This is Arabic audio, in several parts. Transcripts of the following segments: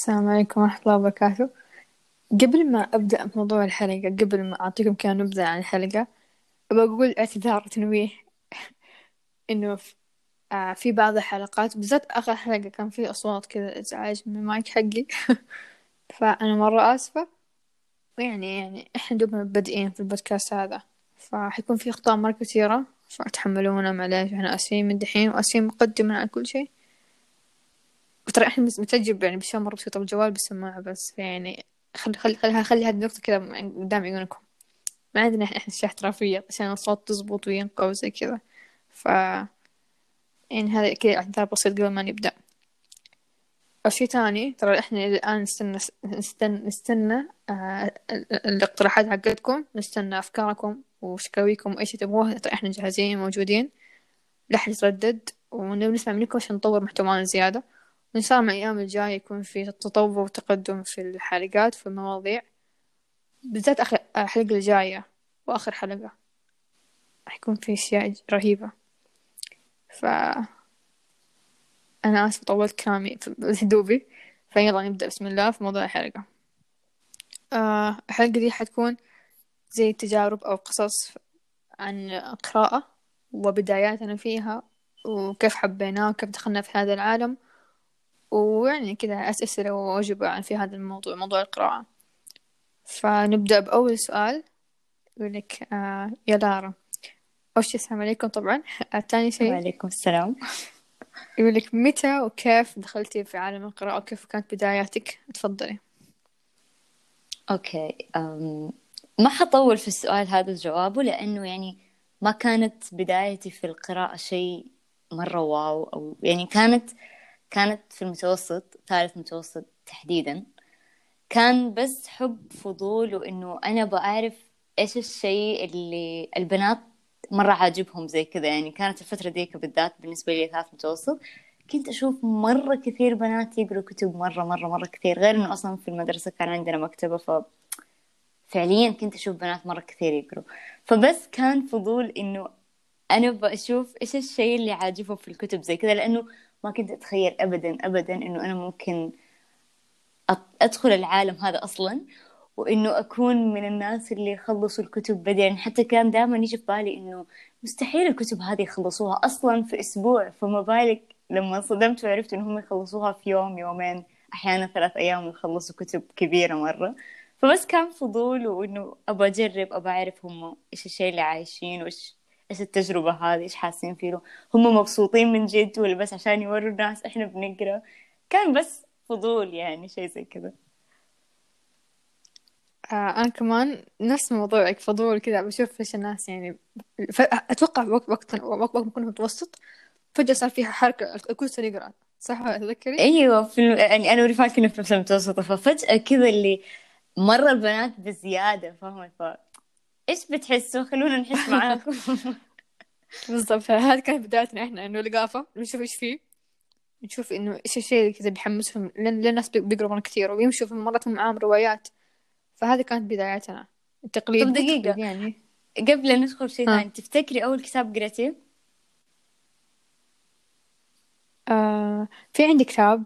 السلام عليكم ورحمة الله وبركاته. قبل ما أبدأ موضوع الحلقة قبل ما أعطيكم كذا نبذة عن الحلقة بقول اعتذار وتنويه إنه آه، في بعض الحلقات بالذات آخر حلقة كان في أصوات كذا إزعاج من المايك حقي. فأنا مرة آسفة. ويعني يعني إحنا دوبنا بادئين في البودكاست هذا. فحيكون في أخطاء مرة كثيرة. فتحملونا معليش إحنا آسفين من دحين وآسفين مقدما على كل شيء. وترى إحنا متجب يعني بأشياء مرة بسيطة بالجوال بالسماعة بس يعني خل خل خل خلي هذه النقطة كذا قدام عيونكم. ما عندنا إحنا اشياء احترافية عشان الصوت تزبط وينقى وزي كذا. ف يعني هذا كذا اعتذار بسيط قبل ما نبدأ. أو شي تاني ترى إحنا الآن نستنى نستنى نستنى آه الاقتراحات حقتكم نستنى أفكاركم وشكاويكم وأي تبغوه. ترى إحنا جاهزين موجودين. لا أحد يتردد ونسمع منكم عشان نطور محتوانا زيادة. وإن شاء الله الأيام الجاية يكون في تطور وتقدم في الحلقات في المواضيع. بالذات آخر الحلقة الجاية وآخر حلقة. راح يكون في أشياء رهيبة. ف أنا آسفة طولت كلامي في هدوبي فيلا نبدأ. بسم الله في موضوع الحلقة. آه الحلقة دي حتكون زي تجارب أو قصص عن قراءة وبداياتنا فيها وكيف حبيناه وكيف دخلنا في هذا العالم. ويعني كذا أسئلة وأجوبة في هذا الموضوع موضوع القراءة. فنبدأ بأول سؤال يقول لك آه يا لارا أول شيء السلام عليكم؟ طبعا الثاني شيء وعليكم السلام. يقول لك متى وكيف دخلتي في عالم القراءة؟ وكيف كانت بداياتك؟ تفضلي. okay um ما حطول في السؤال هذا جوابه لأنه يعني ما كانت بدايتي في القراءة شيء مرة wow أو يعني كانت كانت في المتوسط ثالث متوسط تحديدا. كان بس حب فضول وإنه أنا بعرف إيش الشيء اللي البنات مرة عاجبهم زي كذا. يعني كانت الفترة ديك بالذات بالنسبة لي ثالث متوسط. كنت أشوف مرة كثير بنات يقروا كتب مرة مرة مرة كثير. غير إنه أصلا في المدرسة كان عندنا مكتبة ف فعليا كنت أشوف بنات مرة كثير يقروا. فبس كان فضول إنه أنا بشوف إيش الشيء اللي عاجبهم في الكتب زي كذا. لأنه ما كنت أتخيل أبدا أبدا إنه أنا ممكن أدخل العالم هذا أصلا وإنه أكون من الناس اللي يخلصوا الكتب بدري حتى كان دائما يجي في بالي إنه مستحيل الكتب هذه يخلصوها أصلا في أسبوع. فما بالك لما انصدمت وعرفت إنهم يخلصوها في يوم يومين أحيانا ثلاث أيام يخلصوا كتب كبيرة مرة. فبس كان فضول وإنه أبى أجرب أبى أعرف هم إيش الشيء اللي عايشين وإيش إيش التجربة هذه؟ إيش حاسين فيه؟ هم مبسوطين من جد ولا بس عشان يوروا الناس إحنا بنقرأ؟ كان بس فضول يعني شيء زي كذا. آه أنا كمان نفس موضوعك فضول كذا بشوف إيش الناس يعني ف... أتوقع وقت وقت وقت ما كنا متوسط فجأة صار فيها حركة الكل صار يقرأ صح تذكري؟ أيوة في الم... يعني أنا ورفاق كنا في نفس المتوسطة ففجأة كذا اللي مرة البنات بزيادة فاهمة ف إيش بتحسوا؟ خلونا نحس معاكم. بالضبط. هذه كانت بدايتنا إحنا إنه لقافة نشوف إيش فيه. نشوف إنه إيش الشيء اللي كذا بيحمسهم. لأن الناس مرة كثير ويمشوا في مرات معاهم روايات. فهذه كانت بدايتنا. التقليد طب دقيقة. يعني. قبل أن ندخل شيء ثاني تفتكري أول كتاب قرأتيه؟ آه في عندي كتاب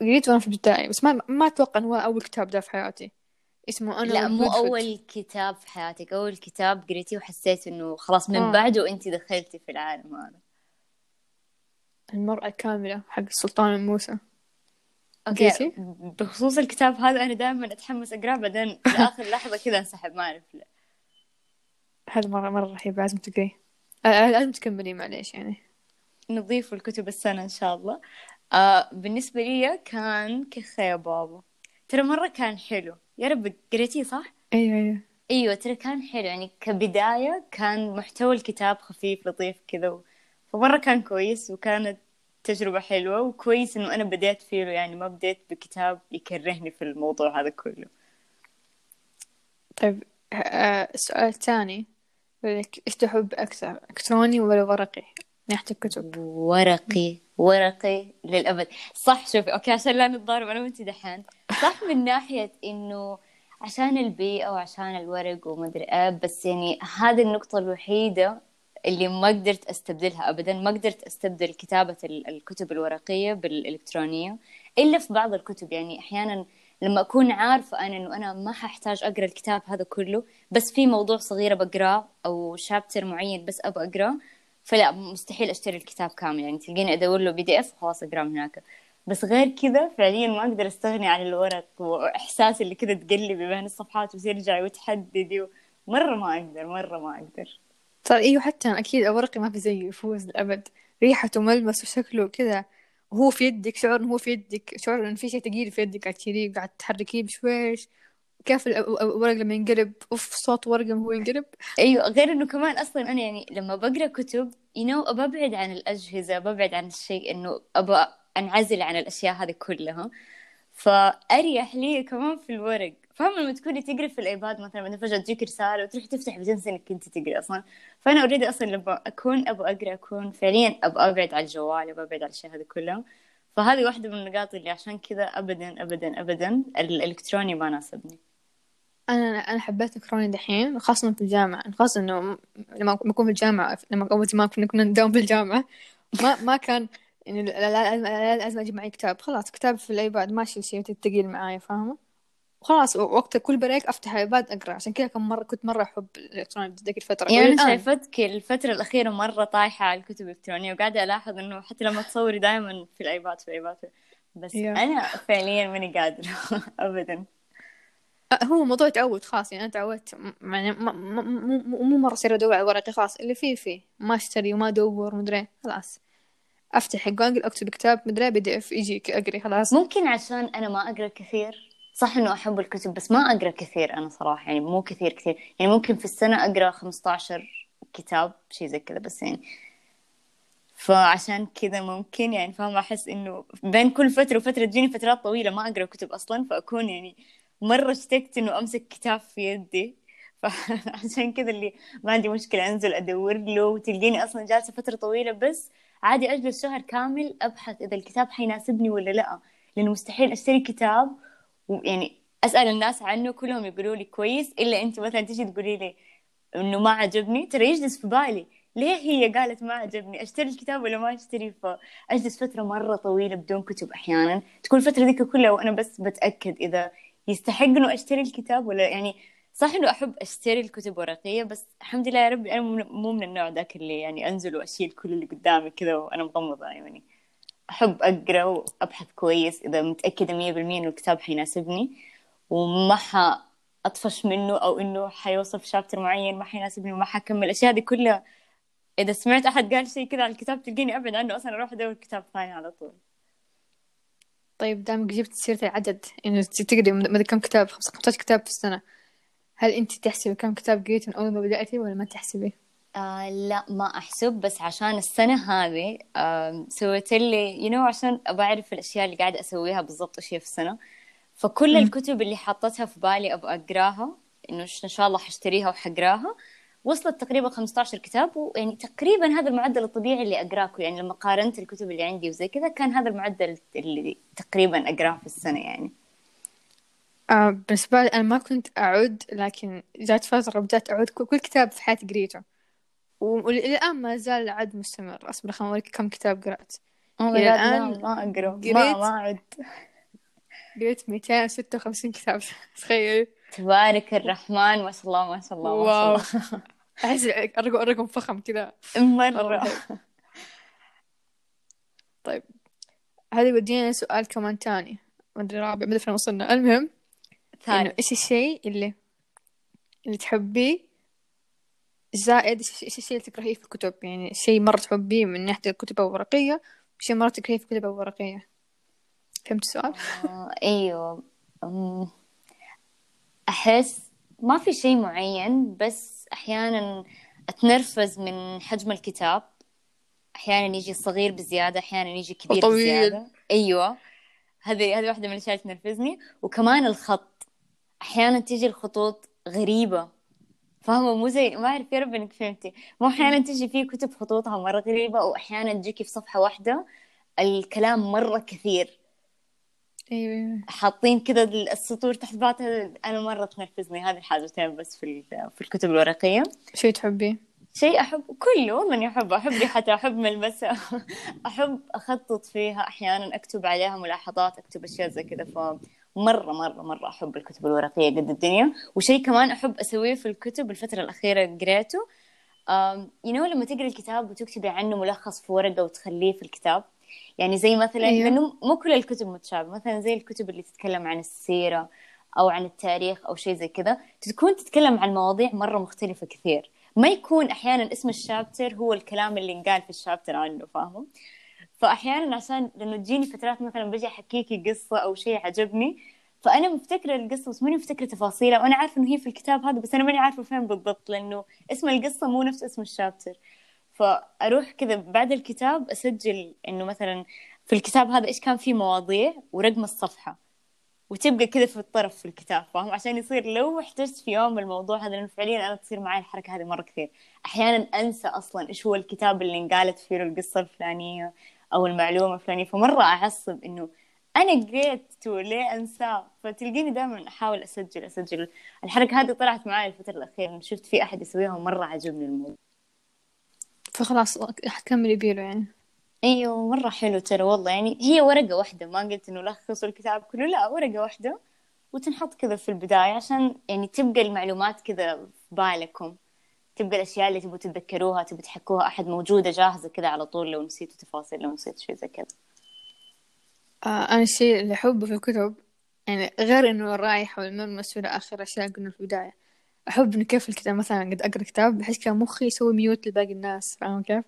قريته وأنا في الابتدائي بس ما ما أتوقع إنه هو أول كتاب ده في حياتي. اسمه أنا لا مو أول كتاب في حياتك أول كتاب قريتيه وحسيت إنه خلاص من آه. بعده أنت دخلتي في العالم هذا. المرأة الكاملة حق السلطان موسى. أوكي بخصوص الكتاب هذا أنا دائما أتحمس أقرأه بعدين لاخر لحظة كذا انسحب ما أعرف لا هذا مره مرة رهيب لازم تقريه لازم تكملي معليش يعني. نضيف الكتب السنة إن شاء الله. آه بالنسبة لي كان كخ يا بابا. ترى مرة كان حلو. يا رب قريتيه صح؟ أيوه أيوه. أيوه ترى كان حلو. يعني كبداية كان محتوى الكتاب خفيف لطيف كذا فمرة كان كويس وكانت تجربة حلوة وكويس إنه أنا بديت فيه يعني ما بديت بكتاب يكرهني في الموضوع هذا كله. طيب السؤال الثاني لك إيش تحب أكثر إلكتروني ولا ورقي؟ ناحية الكتب. ورقي ورقي للأبد. صح شوفي أوكي عشان لا نتضارب. أنا وأنت دحين صح من ناحية إنه عشان البيئة وعشان الورق ومدري إيه بس يعني هذه النقطة الوحيدة اللي ما قدرت أستبدلها ابدا ما قدرت أستبدل كتابة الكتب الورقية بالإلكترونية إلا في بعض الكتب. يعني أحيانا لما أكون عارفة أنا إنه أنا ما ححتاج أقرأ الكتاب هذا كله بس في موضوع صغير بقرأه أو شابتر معين بس ابى أقرأه فلا مستحيل أشتري الكتاب كامل. يعني تلقيني أدور له بي دي اف خلاص أقرأه من هناك. بس غير كذا فعليا ما أقدر أستغني عن الورق واحساس اللي كذا تقلبي بين الصفحات وترجعي وتحددي. مرة ما أقدر مرة ما أقدر. صار إيوه حتى أكيد الورقي ما في زيه يفوز للابد ريحته ملمس وشكله كذا وهو في يدك شعور انه هو في يدك شعور انه في شيء ثقيل في يدك قاعد تشيليه قاعد تحركيه بشويش. كيف الورق لما ينقلب؟ أوف صوت ورقة وهو ينقلب. إيوه غير إنه كمان أصلا أنا يعني لما بقرأ كتب يو you know ببعد عن الأجهزة ببعد عن الشيء إنه أبى أنعزل عن الأشياء هذه كلها. فأريح لي كمان في الورق. فاهمة لما تكوني تقري في الإيباد مثلا بعدين فجأة تجيك رسالة وتروح تفتح بتنسي إنك كنت تقري أصلا. فأنا already أصلا لما أكون أبغى أقرأ أكون فعليا أبغى أبعد عن الجوال أبغى أبعد عن الأشياء هذه كلها. فهذه واحدة من النقاط اللي عشان كذا ابدا ابدا ابدا الإلكتروني ما ناسبني. أنا أنا حبيت الالكتروني دحين خاصة في الجامعة. خاصة إنه لما اكون في الجامعة لما أول زمان كنا نداوم في الجامعة ما ما كان يعني لازم أجيب معي كتاب. خلاص كتاب في ال iPad. ماشي شيء ثقيل معايا فاهمة؟ وخلاص وقت كل break أفتح ال iPad أقرأ. عشان كذا كم مره كنت مرة أحب الالكتروني ذيك الفترة. يعني أنا شايفتك الفترة الأخيرة مرة طايحة على الكتب الإلكترونية وقاعدة ألاحظ إنه حتى لما تصوري دائما في ال iPad في ال iPad. بس yeah. أنا فعليا ماني قادرة. ابدا. هو موضوع تعود خلاص يعني أنا تعودت يعني مو مرة اصير أدور على ورقي. خلاص اللي فيه فيه. ما أشتري وما أدور مدري. خلاص. أفتح جوجل أكتب كتاب مدري PDF يجيك أقري خلاص. ممكن عشان أنا ما أقرأ كثير. صح إنه أحب الكتب بس ما أقرأ كثير أنا صراحة يعني مو كثير كثير. يعني ممكن في السنة أقرأ 15 كتاب شيء زي كذا بس يعني. فعشان كذا ممكن يعني فاهمة أحس إنه بين كل فترة وفترة تجيني فترات طويلة ما أقرأ كتب أصلا فأكون يعني مرة اشتقت إنه أمسك كتاب في يدي. فعشان كذا اللي ما عندي مشكلة أنزل أدور له وتلقيني أصلا جالسة فترة طويلة بس عادي أجلس شهر كامل أبحث إذا الكتاب حيناسبني ولا لأ لأنه مستحيل أشتري كتاب ويعني أسأل الناس عنه كلهم يقولوا لي كويس إلا أنت مثلا تيجي تقولي لي إنه ما عجبني ترى يجلس في بالي. ليه هي قالت ما عجبني؟ أشتري الكتاب ولا ما أشتري؟ فاجلس فترة مرة طويلة بدون كتب أحيانا. تكون الفترة ذيك كلها وأنا بس بتأكد إذا يستحق إنه أشتري الكتاب ولا يعني صح إنه أحب أشتري الكتب ورقية بس الحمد لله يا ربي أنا مو من النوع ذاك اللي يعني أنزل وأشيل كل اللي قدامي كذا وأنا مغمضة يعني. أحب أقرأ وأبحث كويس إذا متأكدة 100% إنه الكتاب حيناسبني وما ح اطفش منه أو إنه حيوصف شابتر معين ما حيناسبني وما حكمل الأشياء هذه كلها إذا سمعت أحد قال شيء كذا على الكتاب تلقيني أبعد عنه أصلا أروح أدور كتاب ثاني على طول. طيب دامك جبت سيرة العدد انه تقري مدري كم كتاب؟ 15 كتاب في السنة. هل أنت تحسبي كم كتاب قريتي من أول ما بدأتي ولا ما تحسبي؟ آه لا ما أحسب بس عشان السنة هذه آه سويت لي يو you know عشان ابى أعرف الأشياء اللي قاعدة أسويها بالضبط إيش هي في السنة فكل م. الكتب اللي حطيتها في بالي أبغى أقراها إنه إن شاء الله حشتريها وحقراها وصلت تقريبا 15 كتاب ويعني تقريبا هذا المعدل الطبيعي اللي اقراه يعني لما قارنت الكتب اللي عندي وزي كذا كان هذا المعدل اللي تقريبا أقرأه في السنة يعني آه بالنسبة لي أنا ما كنت أعد لكن جات فترة بدأت أعد كل كتاب في حياتي قريته. والى الآن ما زال العد مستمر. أصبر خليني أوريك كم كتاب قرأت. إلى الآن ما أقرأ. ما ما أعد. قريت 256 كتاب. تخيل. تبارك الرحمن. ما شاء الله ما شاء الله ما شاء الله. أحس الرقم فخم كذا. مرة. طيب. هذا يودينا سؤال كمان تاني. ما أدري رابع ما أدري فين وصلنا. المهم إنه إيش الشيء اللي اللي تحبيه زائد إيش الشيء اللي تكرهيه في الكتب. يعني شيء مرة تحبيه من ناحية الكتب الورقية وشيء مرة تكرهيه في الكتب الورقية. فهمت السؤال؟ آه أيوه. أحس ما في شيء معين بس أحيانا أتنرفز من حجم الكتاب. أحيانا يجي صغير بزيادة أحيانا يجي كبير وطويل. بزيادة. أيوة. هذه هذه واحدة من الأشياء اللي تنرفزني. وكمان الخط. أحيانا تيجي الخطوط غريبة. فاهمة؟ مو زي ما أعرف يا رب إنك فهمتي. مو أحيانا تيجي فيه كتب خطوطها مرة غريبة وأحيانا تجيكي في صفحة واحدة الكلام مرة كثير. أيوه حاطين كذا السطور تحت بعضها. أنا مرة تنرفزني. هذه الحاجتين بس في في الكتب الورقية. شو تحبي؟ شيء أحب كله إني أحبه أحب ريحتها أحب ملمسها أحب أخطط فيها. أحيانا أكتب عليها ملاحظات أكتب أشياء زي كذا فمرة مرة مرة أحب الكتب الورقية قد الدنيا. وشيء كمان أحب أسويه في الكتب الفترة الأخيرة قريته. you know لما تقري الكتاب وتكتبي عنه ملخص في ورقة وتخليه في الكتاب. يعني زي مثلا أيوه. لأنه مو كل الكتب متشابهة. مثلا زي الكتب اللي تتكلم عن السيرة أو عن التاريخ أو شيء زي كذا. تكون تتكلم عن مواضيع مرة مختلفة كثير. ما يكون أحيانا اسم ال chapter هو الكلام اللي انقال في ال chapter عنه فاهم فأحيانا عشان لأنه تجيني فترات مثلا بجي أحكيكي قصة أو شيء عجبني فأنا مفتكرة القصة بس ماني مفتكرة تفاصيلها وأنا عارفة إنه هي في الكتاب هذا بس أنا ماني عارفة فين بالضبط لأنه اسم القصة مو نفس اسم الشابتر. فأروح كذا بعد الكتاب أسجل إنه مثلا في الكتاب هذا إيش كان فيه مواضيع ورقم الصفحة وتبقى كذا في الطرف في الكتاب فاهم؟ عشان يصير لو احتجت في يوم الموضوع هذا لأنه فعليا أنا تصير معي الحركة هذه مرة كثير. أحيانا أنسى أصلا إيش هو الكتاب اللي انقالت فيه القصة الفلانية. أو المعلومة الفلانية. فمرة أعصب إنه أنا قريته ليه أنساه فتلقيني دائما أحاول أسجل أسجل. الحركة هذه طلعت معي الفترة الأخيرة. شفت في أحد يسويها مرة عجبني الموضوع. فخلاص حتكملي بيله يعني. أيوه مرة حلو ترى والله. يعني هي ورقة واحدة. ما قلت إنه لخصوا الكتاب كله. لا ورقة واحدة. وتنحط كذا في البداية عشان يعني تبقى المعلومات كذا في بالكم. تبقى الأشياء اللي تبغوا تتذكروها تبغوا تحكوها أحد موجودة جاهزة كذا على طول لو نسيتوا تفاصيل لو نسيتوا شيء زي كذا. آه أنا الشيء اللي أحبه في الكتب يعني غير إنه الرايحة والملمس وإلى آخر أشياء قلنا في البداية. أحب إنه كيف الكتاب مثلا قد أقرأ كتاب بحس كان مخي يسوي ميوت لباقي الناس فاهم كيف؟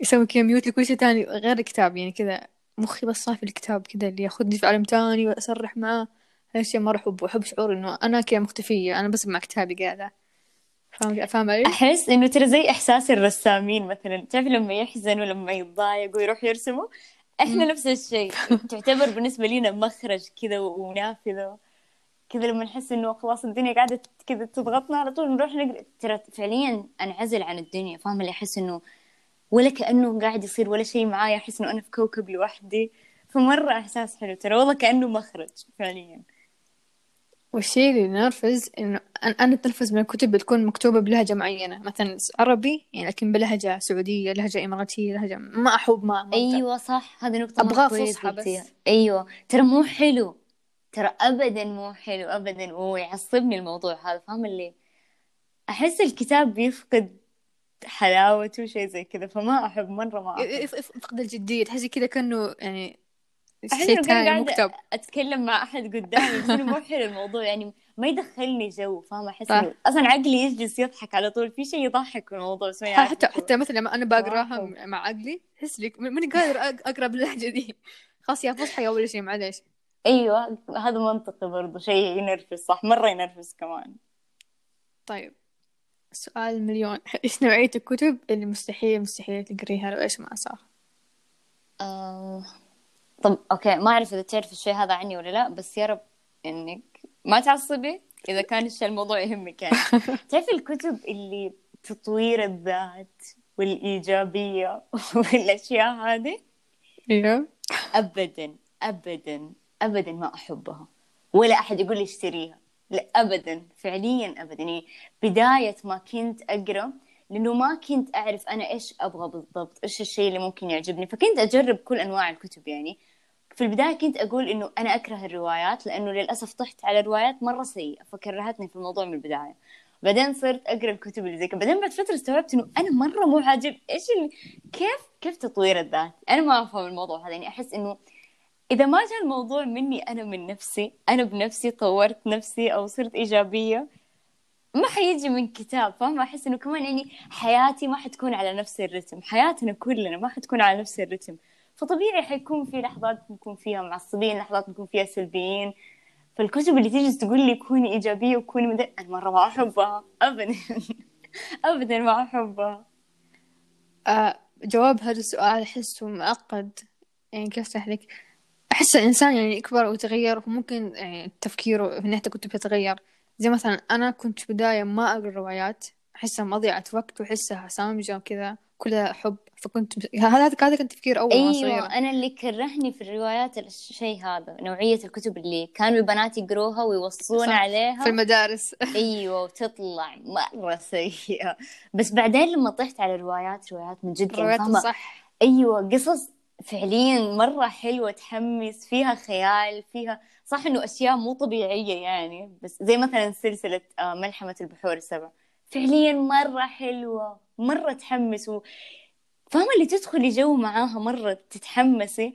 يسوي كذا ميوت لكل شيء تاني غير الكتاب يعني كذا مخي بس صافي الكتاب كذا اللي ياخذني في عالم تاني وأسرح معاه هذا الشيء مرة أحبه أحب شعور إنه أنا كذا مختفية أنا بس مع كتابي قاعدة. فاهم فاهم علي؟ أحس إنه ترى زي إحساس الرسامين مثلا. تعرف لما يحزنوا لما يتضايقوا ويروحوا يرسموا؟ إحنا نفس الشيء. تعتبر بالنسبة لنا مخرج كذا ونافذة. كذا لما نحس إنه خلاص الدنيا قاعدة كذا تضغطنا على طول نروح نقرأ. ترى فعليا أنعزل عن الدنيا. فاهم اللي أحس إنه ولا كأنه قاعد يصير ولا شيء معايا. أحس إنه أنا في كوكب لوحدي. فمرة إحساس حلو. ترى والله كأنه مخرج فعليا. والشيء اللي ينرفز إنه أنا أتنرفز من الكتب بتكون مكتوبة بلهجة معينة. مثلا عربي يعني لكن بلهجة سعودية لهجة إماراتية لهجة ما أحب ما, ما أيوة صح. هذه نقطة أبغاه فصحى بس. أيوة. ترى مو حلو. ترى أبدا مو حلو أبدا. ويعصبني الموضوع هذا فاهم اللي؟ أحس الكتاب بيفقد حلاوته شيء زي كذا فما أحب مرة ما أحب. فقد الجدية. تحسي كذا كأنه يعني ثاني مكتب. أتكلم مع أحد قدامي بس مو حلو الموضوع يعني ما يدخلني جو فاهمة؟ أحس إنه أصلا عقلي يجلس يضحك على طول في شيء يضحك في الموضوع حتى حتى مثلا لما أنا بقراها مع عقلي أحس لي ماني قادر أقرأ باللهجة دي. خلاص يا فصحى يا ولا شيء معليش. أيوة هذا منطقي برضو شيء ينرفز صح؟ مرة ينرفز كمان. طيب سؤال مليون. إيش نوعية الكتب اللي مستحيل مستحيل تقريها؟ لو إيش ما صار؟ آه... طب أوكي ما أعرف إذا تعرف الشيء هذا عني ولا لا بس يا رب إنك ما تعصبي إذا كان الشيء الموضوع يهمك يعني. تعرف الكتب اللي تطوير الذات والإيجابية والأشياء هذه؟ أيوه. أبدا أبدا أبدا ما أحبها. ولا أحد يقول لي اشتريها. لا ابدا فعليا ابدا. يعني بداية ما كنت أقرأ لأنه ما كنت أعرف أنا إيش أبغى بالضبط إيش الشيء اللي ممكن يعجبني. فكنت أجرب كل أنواع الكتب يعني. في البداية كنت أقول إنه أنا أكره الروايات لأنه للأسف طحت على روايات مرة سيئة فكرهتني في الموضوع من البداية. بعدين صرت أقرأ الكتب اللي زي كذا بعدين بعد فترة استوعبت إنه أنا مرة مو عاجب إيش اللي كيف كيف تطوير الذات؟ أنا ما أفهم الموضوع هذا يعني أحس إنه إذا ما جاء الموضوع مني أنا من نفسي أنا بنفسي طورت نفسي أو صرت إيجابية ما حيجي من كتاب فاهمة؟ أحس إنه كمان يعني حياتي ما حتكون على نفس الرتم حياتنا كلنا ما حتكون على نفس الرتم. فطبيعي حيكون في لحظات نكون فيها معصبين لحظات نكون فيها سلبيين. فالكتب اللي تيجي تقول لي كوني إيجابية وكوني مدر... أنا مرة ما أحبها. أبدا. أبدا ما أحبها. آه جواب هذا السؤال أحسه معقد يعني كيف لك؟ أحس الإنسان يعني يكبر ويتغير وممكن يعني تفكيره في ناحية كتب يتغير. زي مثلا أنا كنت بداية ما أقرأ روايات أحسها مضيعة وقت وأحسها سامجة وكذا. كلها حب. فكنت هذا هذا كان تفكير أيوة وأنا صغيرة أنا اللي كرهني في الروايات الشيء هذا نوعية الكتب اللي كانوا البنات يقروها ويوصون صح. عليها. في المدارس. أيوه وتطلع مرة سيئة. بس بعدين لما طحت على روايات روايات من جد يعني الروايات فاهمة؟ صح. أيوه قصص فعليا مرة حلوة تحمس فيها خيال فيها صح إنه أشياء مو طبيعية يعني بس زي مثلا سلسلة آه، ملحمة البحور السبع. فعليا مرة حلوة مرة تحمس و... فاهمه اللي تدخلي جو معاها مرة تتحمسي.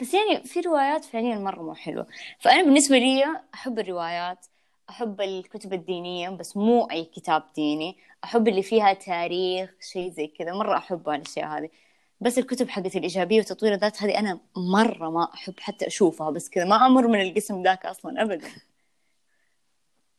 بس يعني في روايات فعليا مرة مو حلوة. فأنا بالنسبة لي أحب الروايات أحب الكتب الدينية بس مو أي كتاب ديني. أحب اللي فيها تاريخ شيء زي كذا. مرة أحب الأشياء هذه. بس الكتب حقت الإيجابية وتطوير الذات هذه أنا مرة ما أحب حتى أشوفها. بس كذا ما أمر من القسم ذاك أصلا أبدا.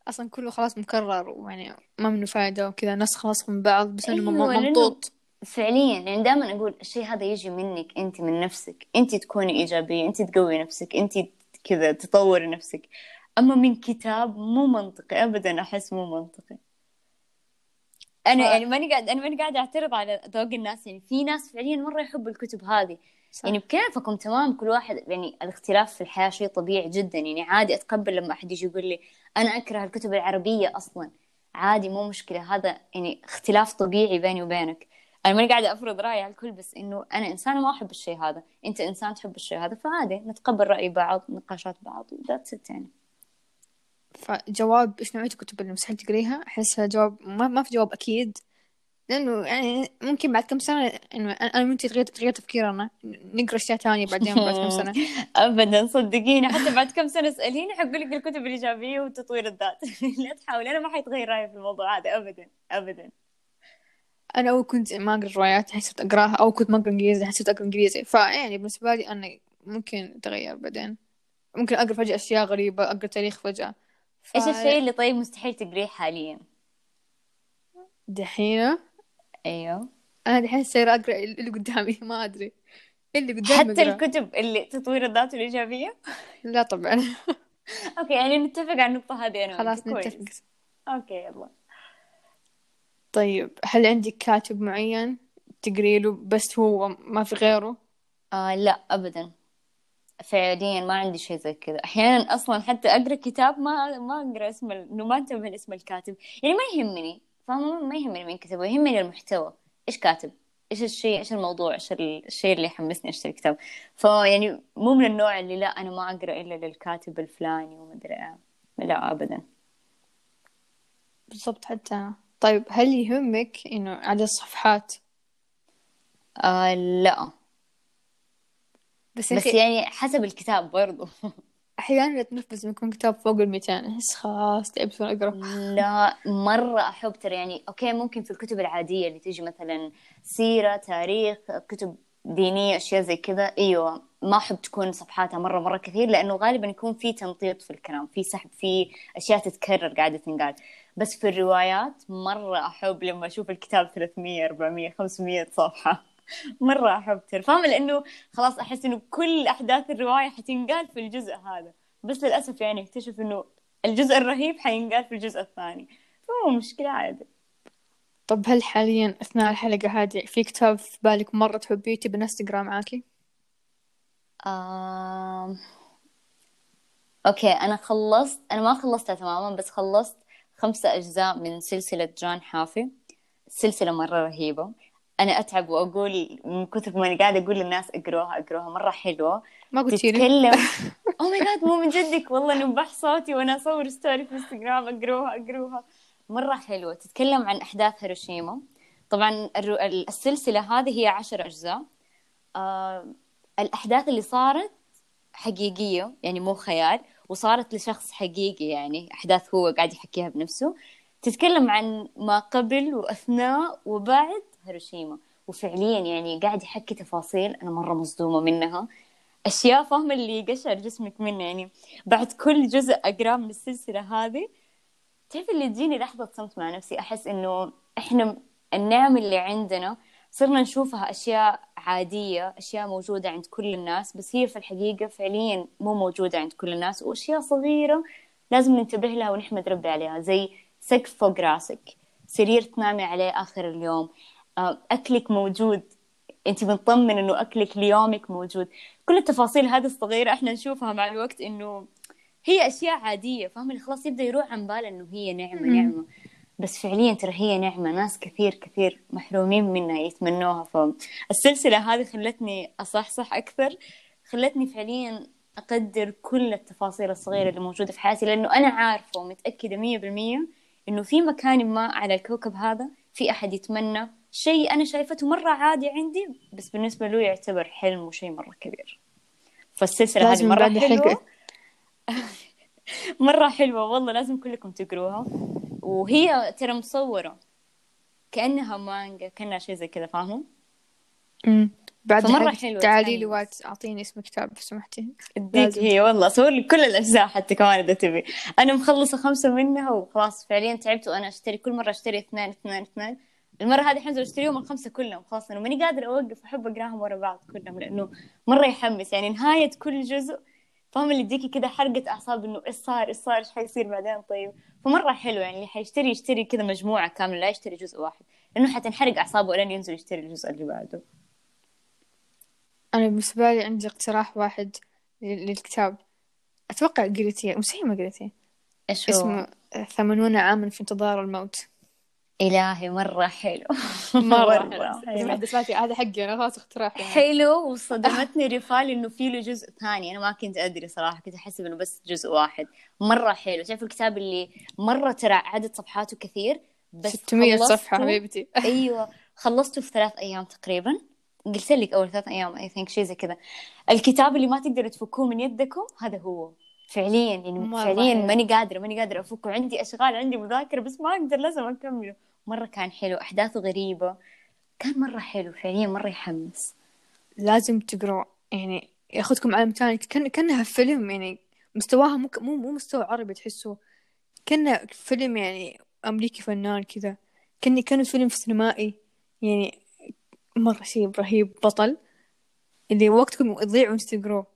أصلا كله خلاص مكرر ويعني ما منه فايدة وكذا ناس خلاص من بعض بس إنه أيوة، ممطوط فعليا يعني دائما أقول الشيء هذا يجي منك أنت من نفسك. أنت تكوني إيجابية أنت تقوي نفسك أنت كذا تطوري نفسك. أما من كتاب مو منطقي أبدا أحس مو منطقي. أنا صح. يعني ماني قاعد أنا ماني قاعدة أعترض على ذوق الناس يعني في ناس فعليا مرة يحبوا الكتب هذه. صح. يعني بكيفكم تمام كل واحد يعني الاختلاف في الحياة شيء طبيعي جدا. يعني عادي أتقبل لما أحد يجي يقول لي أنا أكره الكتب العربية أصلا. عادي مو مشكلة. هذا يعني اختلاف طبيعي بيني وبينك. أنا ماني قاعدة أفرض رأيي على الكل بس إنه أنا إنسانة ما أحب الشيء هذا. أنت إنسان تحب الشيء هذا فعادي نتقبل رأي بعض نقاشات بعض وذاتس إت يعني. فجواب إيش نوعية الكتب اللي مستحيل تقريها؟ أحسها جواب ما, ما في جواب أكيد. لأنه يعني ممكن بعد كم سنة إنه أنا أنا وأنتي تغير تغير تفكيرنا. نقرأ أشياء تانية بعدين بعد كم سنة. ابدا صدقيني. حتى بعد كم سنة اساليني حقول لك الكتب الإيجابية وتطوير الذات. لا تحاولي أنا ما حيتغير رأيي في الموضوع هذا ابدا ابدا. أنا أول كنت ما أقرأ روايات الحين صرت أقراها أو كنت ما أقرأ إنجليزي الحين صرت أقرأ إنجليزي. فيعني بالنسبة لي أنا ممكن تغير بعدين. ممكن أقرأ فجأة أشياء غريبة أقرأ تاريخ فجأة. ف... إيش الشيء اللي طيب مستحيل تقريه حاليا؟ دحين؟ أيوه. أنا دحين سايرة أقرأ اللي قدامي ما أدري. اللي قدامي حتى أقرأ. الكتب اللي تطوير الذات والايجابيه لا طبعا. okay يعني نتفق على النقطة هذه أنا خلاص. نتفق. okay يلا. طيب هل عندك كاتب معين تقري له بس هو ما في غيره؟ آه لا ابدا. فعليا ما عندي شيء زي كذا. أحيانا أصلا حتى أقرأ كتاب ما ما أقرأ اسم ال- انه ما أنتبه لاسم الكاتب. يعني ما يهمني. فاهمه ما يهمني مين كتبه يهمني المحتوى. إيش كاتب؟ إيش الشيء؟ إيش الموضوع؟ إيش ال- الشيء اللي يحمسني أشتري كتاب. فيعني مو من النوع اللي لا أنا ما أقرأ إلا للكاتب الفلاني وما أدري إيه. لا ابدا. بالضبط حتى. طيب هل يهمك إنه عدد الصفحات؟ آه لا. بس, بس يعني حسب الكتاب برضو. أحيانا أتنفس لما يكون كتاب فوق الميتين أحس خلاص تعبت وأنا أقرأ. لا مرة أحب ترى يعني أوكي ممكن في الكتب العادية اللي تيجي مثلا سيرة تاريخ كتب دينية أشياء زي كذا أيوة ما أحب تكون صفحاتها مرة مرة كثير لأنه غالبا يكون في تمطيط في الكلام في سحب في أشياء تتكرر قاعدة تنقال. بس في الروايات مرة أحب لما أشوف الكتاب 300 400 500 صفحة. مرة أحب ترى. فاهمة؟ لأنه خلاص أحس إنه كل أحداث الرواية حتنقال في الجزء هذا. بس للأسف يعني أكتشف إنه الجزء الرهيب حينقال في الجزء الثاني. فمو مشكلة عادي. طب هل حاليا أثناء الحلقة هذه في كتاب في بالك مرة تحبيه تبي الناس معاكي؟ آم... أوكي أنا خلصت أنا ما خلصتها تماما بس خلصت خمسة أجزاء من سلسلة جان حافي. سلسلة مرة رهيبة. أنا أتعب وأقول من كثر ما أنا قاعدة أقول للناس اقروها اقروها مرة حلوة ما قلتي لي تتكلم. oh my God مو من جدك والله نبح صوتي وأنا أصور story في انستغرام أقروها أقروها. مرة حلوة. تتكلم عن أحداث هيروشيما. طبعا الرو... السلسلة هذه هي عشر أجزاء. آه... الأحداث اللي صارت حقيقية يعني مو خيال وصارت لشخص حقيقي يعني أحداث هو قاعد يحكيها بنفسه. تتكلم عن ما قبل وأثناء وبعد. هيروشيما. وفعليا يعني قاعد يحكي تفاصيل أنا مرة مصدومة منها. أشياء فاهمة اللي يقشعر جسمك منها يعني. بعد كل جزء أقراه من السلسلة هذه تعرف اللي تجيني لحظة صمت مع نفسي؟ أحس إنه إحنا النعم اللي عندنا صرنا نشوفها أشياء عادية أشياء موجودة عند كل الناس بس هي في الحقيقة فعليا مو موجودة عند كل الناس. وأشياء صغيرة لازم ننتبه لها ونحمد ربي عليها زي سقف فوق راسك سرير تنامي عليه آخر اليوم. آه، أكلك موجود. أنت مطمن إنه أكلك ليومك موجود. كل التفاصيل هذه الصغيرة إحنا نشوفها مع الوقت إنه هي أشياء عادية فاهم اللي خلاص يبدأ يروح عن باله إنه هي نعمة مم. نعمة. بس فعليا ترى هي نعمة. ناس كثير كثير محرومين منها يتمنوها. فالسلسلة هذه خلتني أصحصح أكثر. خلتني فعليا أقدر كل التفاصيل الصغيرة اللي موجودة في حياتي لأنه أنا عارفة ومتأكدة مية بالمية إنه في مكان ما على الكوكب هذا في أحد يتمنى شيء أنا شايفته مرة عادي عندي بس بالنسبة له يعتبر حلم وشيء مرة كبير فالسلسلة هذه مرة حلوة مرة حلوة والله لازم كلكم تقروها وهي ترى مصورة كأنها مانجا كأنها شيء زي كذا فاهمة؟ أمم. بعد فمرة حلوة تعالي لي. واتس أعطيني اسم كتاب لو سمحتي اديك. هي والله اصور لك كل الأجزاء حتى كمان إذا تبي أنا مخلصة خمسة منها وخلاص فعليا تعبت وأنا أشتري كل مرة أشتري اثنين اثنين اثنين المرة هذه حنزل اشتريهم الخمسة كلهم خلاص أنا ماني قادرة أوقف أحب أقراهم ورا بعض كلهم لأنه مرة يحمس. يعني نهاية كل جزء فاهم اللي يديكي كذا حرقة أعصاب إنه إيش صار إيش صار إيش حيصير بعدين؟ طيب. فمرة حلو يعني اللي حيشتري يشتري كذا مجموعة كاملة لا يشتري جزء واحد لأنه حتنحرق أعصابه لين ينزل يشتري الجزء اللي بعده. أنا بالنسبة لي عندي اقتراح واحد لل- للكتاب. أتوقع قريتيه مستحيل ما قريتيه. إيش هو؟ اسمه ثمانون عاما في انتظار الموت. إلهي مرة حلو. مرة مرة حلو. محدثاتي هذا حقي أنا خلاص اقتراح يعني. حلو وصدمتني ريفال إنه في له جزء ثاني. أنا ما كنت أدري صراحة كنت احسب إنه بس جزء واحد. مرة حلو. شايف الكتاب اللي مرة ترى عدد صفحاته كثير بس 600 خلصته- صفحة حبيبتي. أيوه خلصته في ثلاث أيام تقريبا. قلت لك أول ثلاث أيام اي ثينك شيء زي كذا. الكتاب اللي ما تقدروا تفكوه من يدكم هذا هو. فعليا يعني مرة فعليا. ماني قادرة ماني قادرة أفكه. عندي أشغال عندي مذاكرة بس ما أقدر لازم أكمله. مرة كان حلو أحداثه غريبة. كان مرة حلو فعليا مرة يحمس. لازم تقروا يعني ياخذكم عالم ثاني كان كأنها فيلم يعني مستواها مو مو مو مستوى عربي تحسه. كأن فيلم يعني أمريكي فنان كذا. كان كان فيلم سينمائي. يعني مرة شيء رهيب بطل. اللي وقتكم يضيع وانتوا تقروه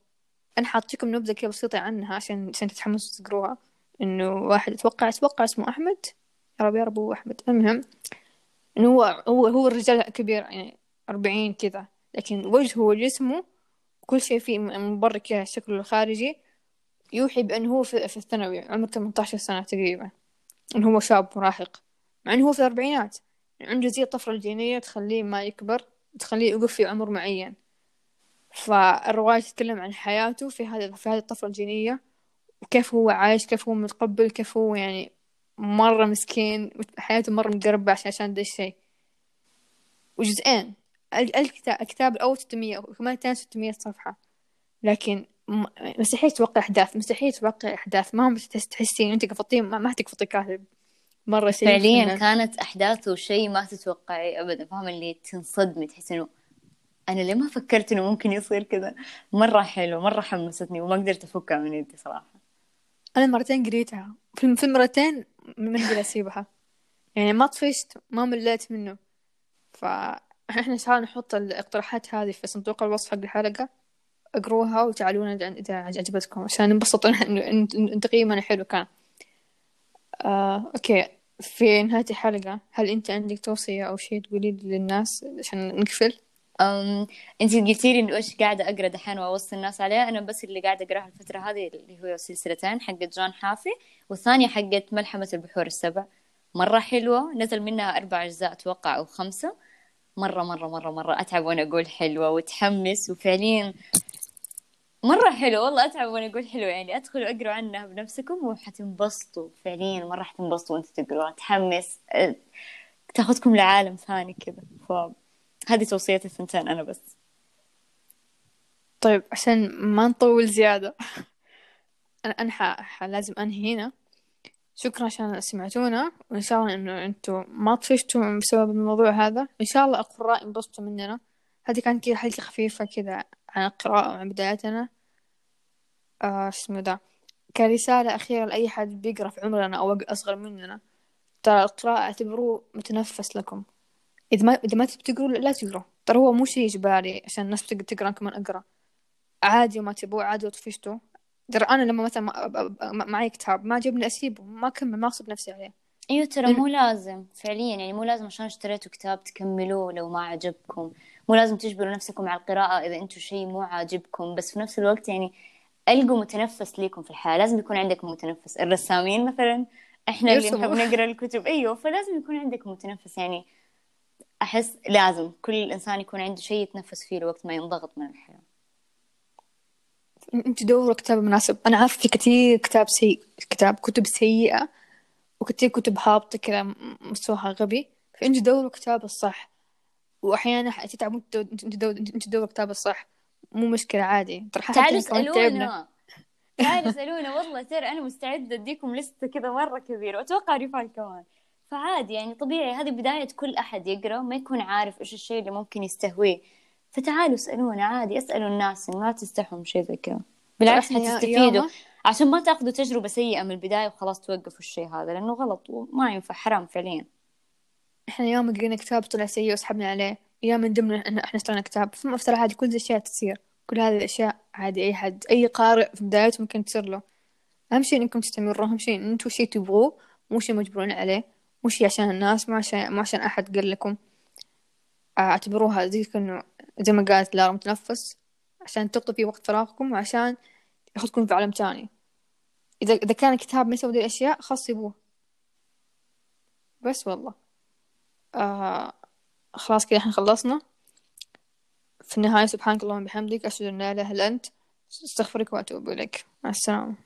أنا حاعطيكم نبذة كذا بسيطة عنها عشان عشان تتحمسوا تقروها إنه واحد أتوقع أتوقع اسمه أحمد. يا رب يا رب هو أحمد المهم إنه هو هو هو الرجال كبير يعني أربعين كذا لكن وجهه وجسمه كل شيء فيه من برا كذا شكله الخارجي يوحي بأنه هو في, الثانوي عمره 18 سنة تقريبا إنه هو شاب مراهق. مع إنه هو في الأربعينات عنده زي الطفرة الجينية تخليه ما يكبر تخليه يوقف في عمر معين. فالرواية تتكلم عن حياته في هذه في هذه الطفرة الجينية وكيف هو عايش كيف هو متقبل كيف هو يعني مرة مسكين حياته مرة متقربة عشان عشان ده الشيء. وجزئين. ال- الكتاب الكتاب الأول 600 وكمان الثاني 600 صفحة. لكن مستحيل توقع أحداث. مستحيل توقع أحداث. ما هم تحس تحسين أنت قفطين ما, ما تقفطي كاتب. مرة فعليا. كانت أحداثه شيء ما تتوقعي ابدا. فاهمه اللي تنصدمي تحس إنه أنا ليه ما فكرت إنه ممكن يصير كذا؟ مرة حلو مرة حمستني وما قدرت أفكها من يدي صراحة. أنا مرتين قريتها. في في المرتين ما أقدر أسيبها يعني ما طفشت ما مليت منه. شاء الله نحط الاقتراحات هذه في صندوق الوصف حق الحلقة. اقروها وتعالونا إذا عجبتكم. عشان ننبسط إن تقييمنا حلو كان. آه، okay. في نهاية الحلقة هل أنت عندك توصية أو شيء تقولي للناس عشان نقفل؟ أم... انت قلتي لي إنه إيش قاعدة أقرأ دحين وأوصي الناس عليها. أنا بس اللي قاعدة أقرأها الفترة هذه اللي هو سلسلتين حقت جون حافي والثانية حقت ملحمة البحور السبع. مرة حلوة نزل منها أربع أجزاء أتوقع أو خمسة. مرة مرة مرة مرة أتعب وأنا أقول حلوة وتحمس وفعليا مرة حلو والله أتعب وأنا أقول حلو يعني أدخلوا اقروا عنها بنفسكم وحتنبسطوا. فعليا مرة حتنبسطوا وأنتوا تقروها تحمس أه، تاخذكم لعالم ثاني كذا. فهذه توصيتي الثنتين أنا بس. طيب عشان ما نطول زيادة. أنا أنا ح... لازم أنهي هنا. شكرا عشان سمعتونا وإن شاء الله إنه أنتوا ما طفشتوا بسبب الموضوع هذا. إن شاء الله القراء ينبسطوا مننا. هذه كانت كذا حلقة خفيفة كذا عن القراءة وعن بداياتنا آه اسمه ده كرسالة أخيرة لأي حد بيقرأ في عمرنا أو أصغر مننا. ترى القراءة اعتبروه متنفس لكم. إذا ما إذا ما تبي تقروا لا تقروا ترى هو مو شيء إجباري عشان الناس تقرأ كمان أقرأ. عادي وما تبوه عادي وطفشتوا ترى أنا لما مثلا معي كتاب ما عجبني أسيبه ما أكمل ما أغصب نفسي عليه. أيوه ترى مو لازم فعليا. يعني مو لازم عشان اشتريتوا كتاب تكملوه لو ما عجبكم. مو لازم تجبروا نفسكم على القراءة إذا أنتم شيء مو عاجبكم. بس في نفس الوقت يعني ألقوا متنفس ليكم في الحياة. لازم يكون عندك متنفس. الرسامين مثلا إحنا اللي نحب نقرأ الكتب. أيوه فلازم يكون عندك متنفس. يعني أحس لازم كل إنسان يكون عنده شيء يتنفس فيه لوقت ما ينضغط من الحياة. أنت دوروا كتاب مناسب. أنا عارفه في كثير كتاب سيء كتاب كتب سيئة وكثير كتب هابطة كذا مستواها غبي. فأنت دوروا كتاب الصح. وأحيانا تتعبوا أنت دور دور كتاب الصح. مو مشكلة عادي. ترى تعالوا اسألونا. تعالوا اسألونا. والله ترى أنا مستعدة أديكم لستة كذا مرة كبيرة. وأتوقع رفال كمان. فعادي يعني طبيعي هذه بداية كل أحد يقرأ ما يكون عارف إيش الشيء اللي ممكن يستهويه. فتعالوا اسألونا عادي اسألوا الناس ما تستحوا من شيء زي كذا. بالعكس حتستفيدوا. عشان ما تأخذوا تجربة سيئة من البداية وخلاص توقفوا الشيء هذا لأنه غلط وما ينفع حرام فعليا. إحنا يوم قرينا كتاب طلع سيء وسحبنا عليه يوم من ضمن إن إحنا اشترينا كتاب ثم افترى عادي كل الأشياء تصير كل هذه الأشياء عادي أي حد أي قارئ في بدايته ممكن تصير له. أهم شيء إنكم تستمروا أهم شيء إن أنتم شيء تبغوه مو شيء مجبورين عليه. مو شيء عشان الناس مو عشان مو عشان أحد قال لكم. أعتبروها زي إنه زي ما قالت لارا متنفس عشان تقضوا فيه وقت فراغكم وعشان ياخذكم في عالم تاني. إذا إذا كان كتاب ما يسوي الأشياء خلاص سيبوه بس والله. آه خلاص كذا إحنا خلصنا. في النهاية سبحانك اللهم وبحمدك أشهد أن لا إله إلا أنت أستغفرك وأتوب إليك. مع السلامة.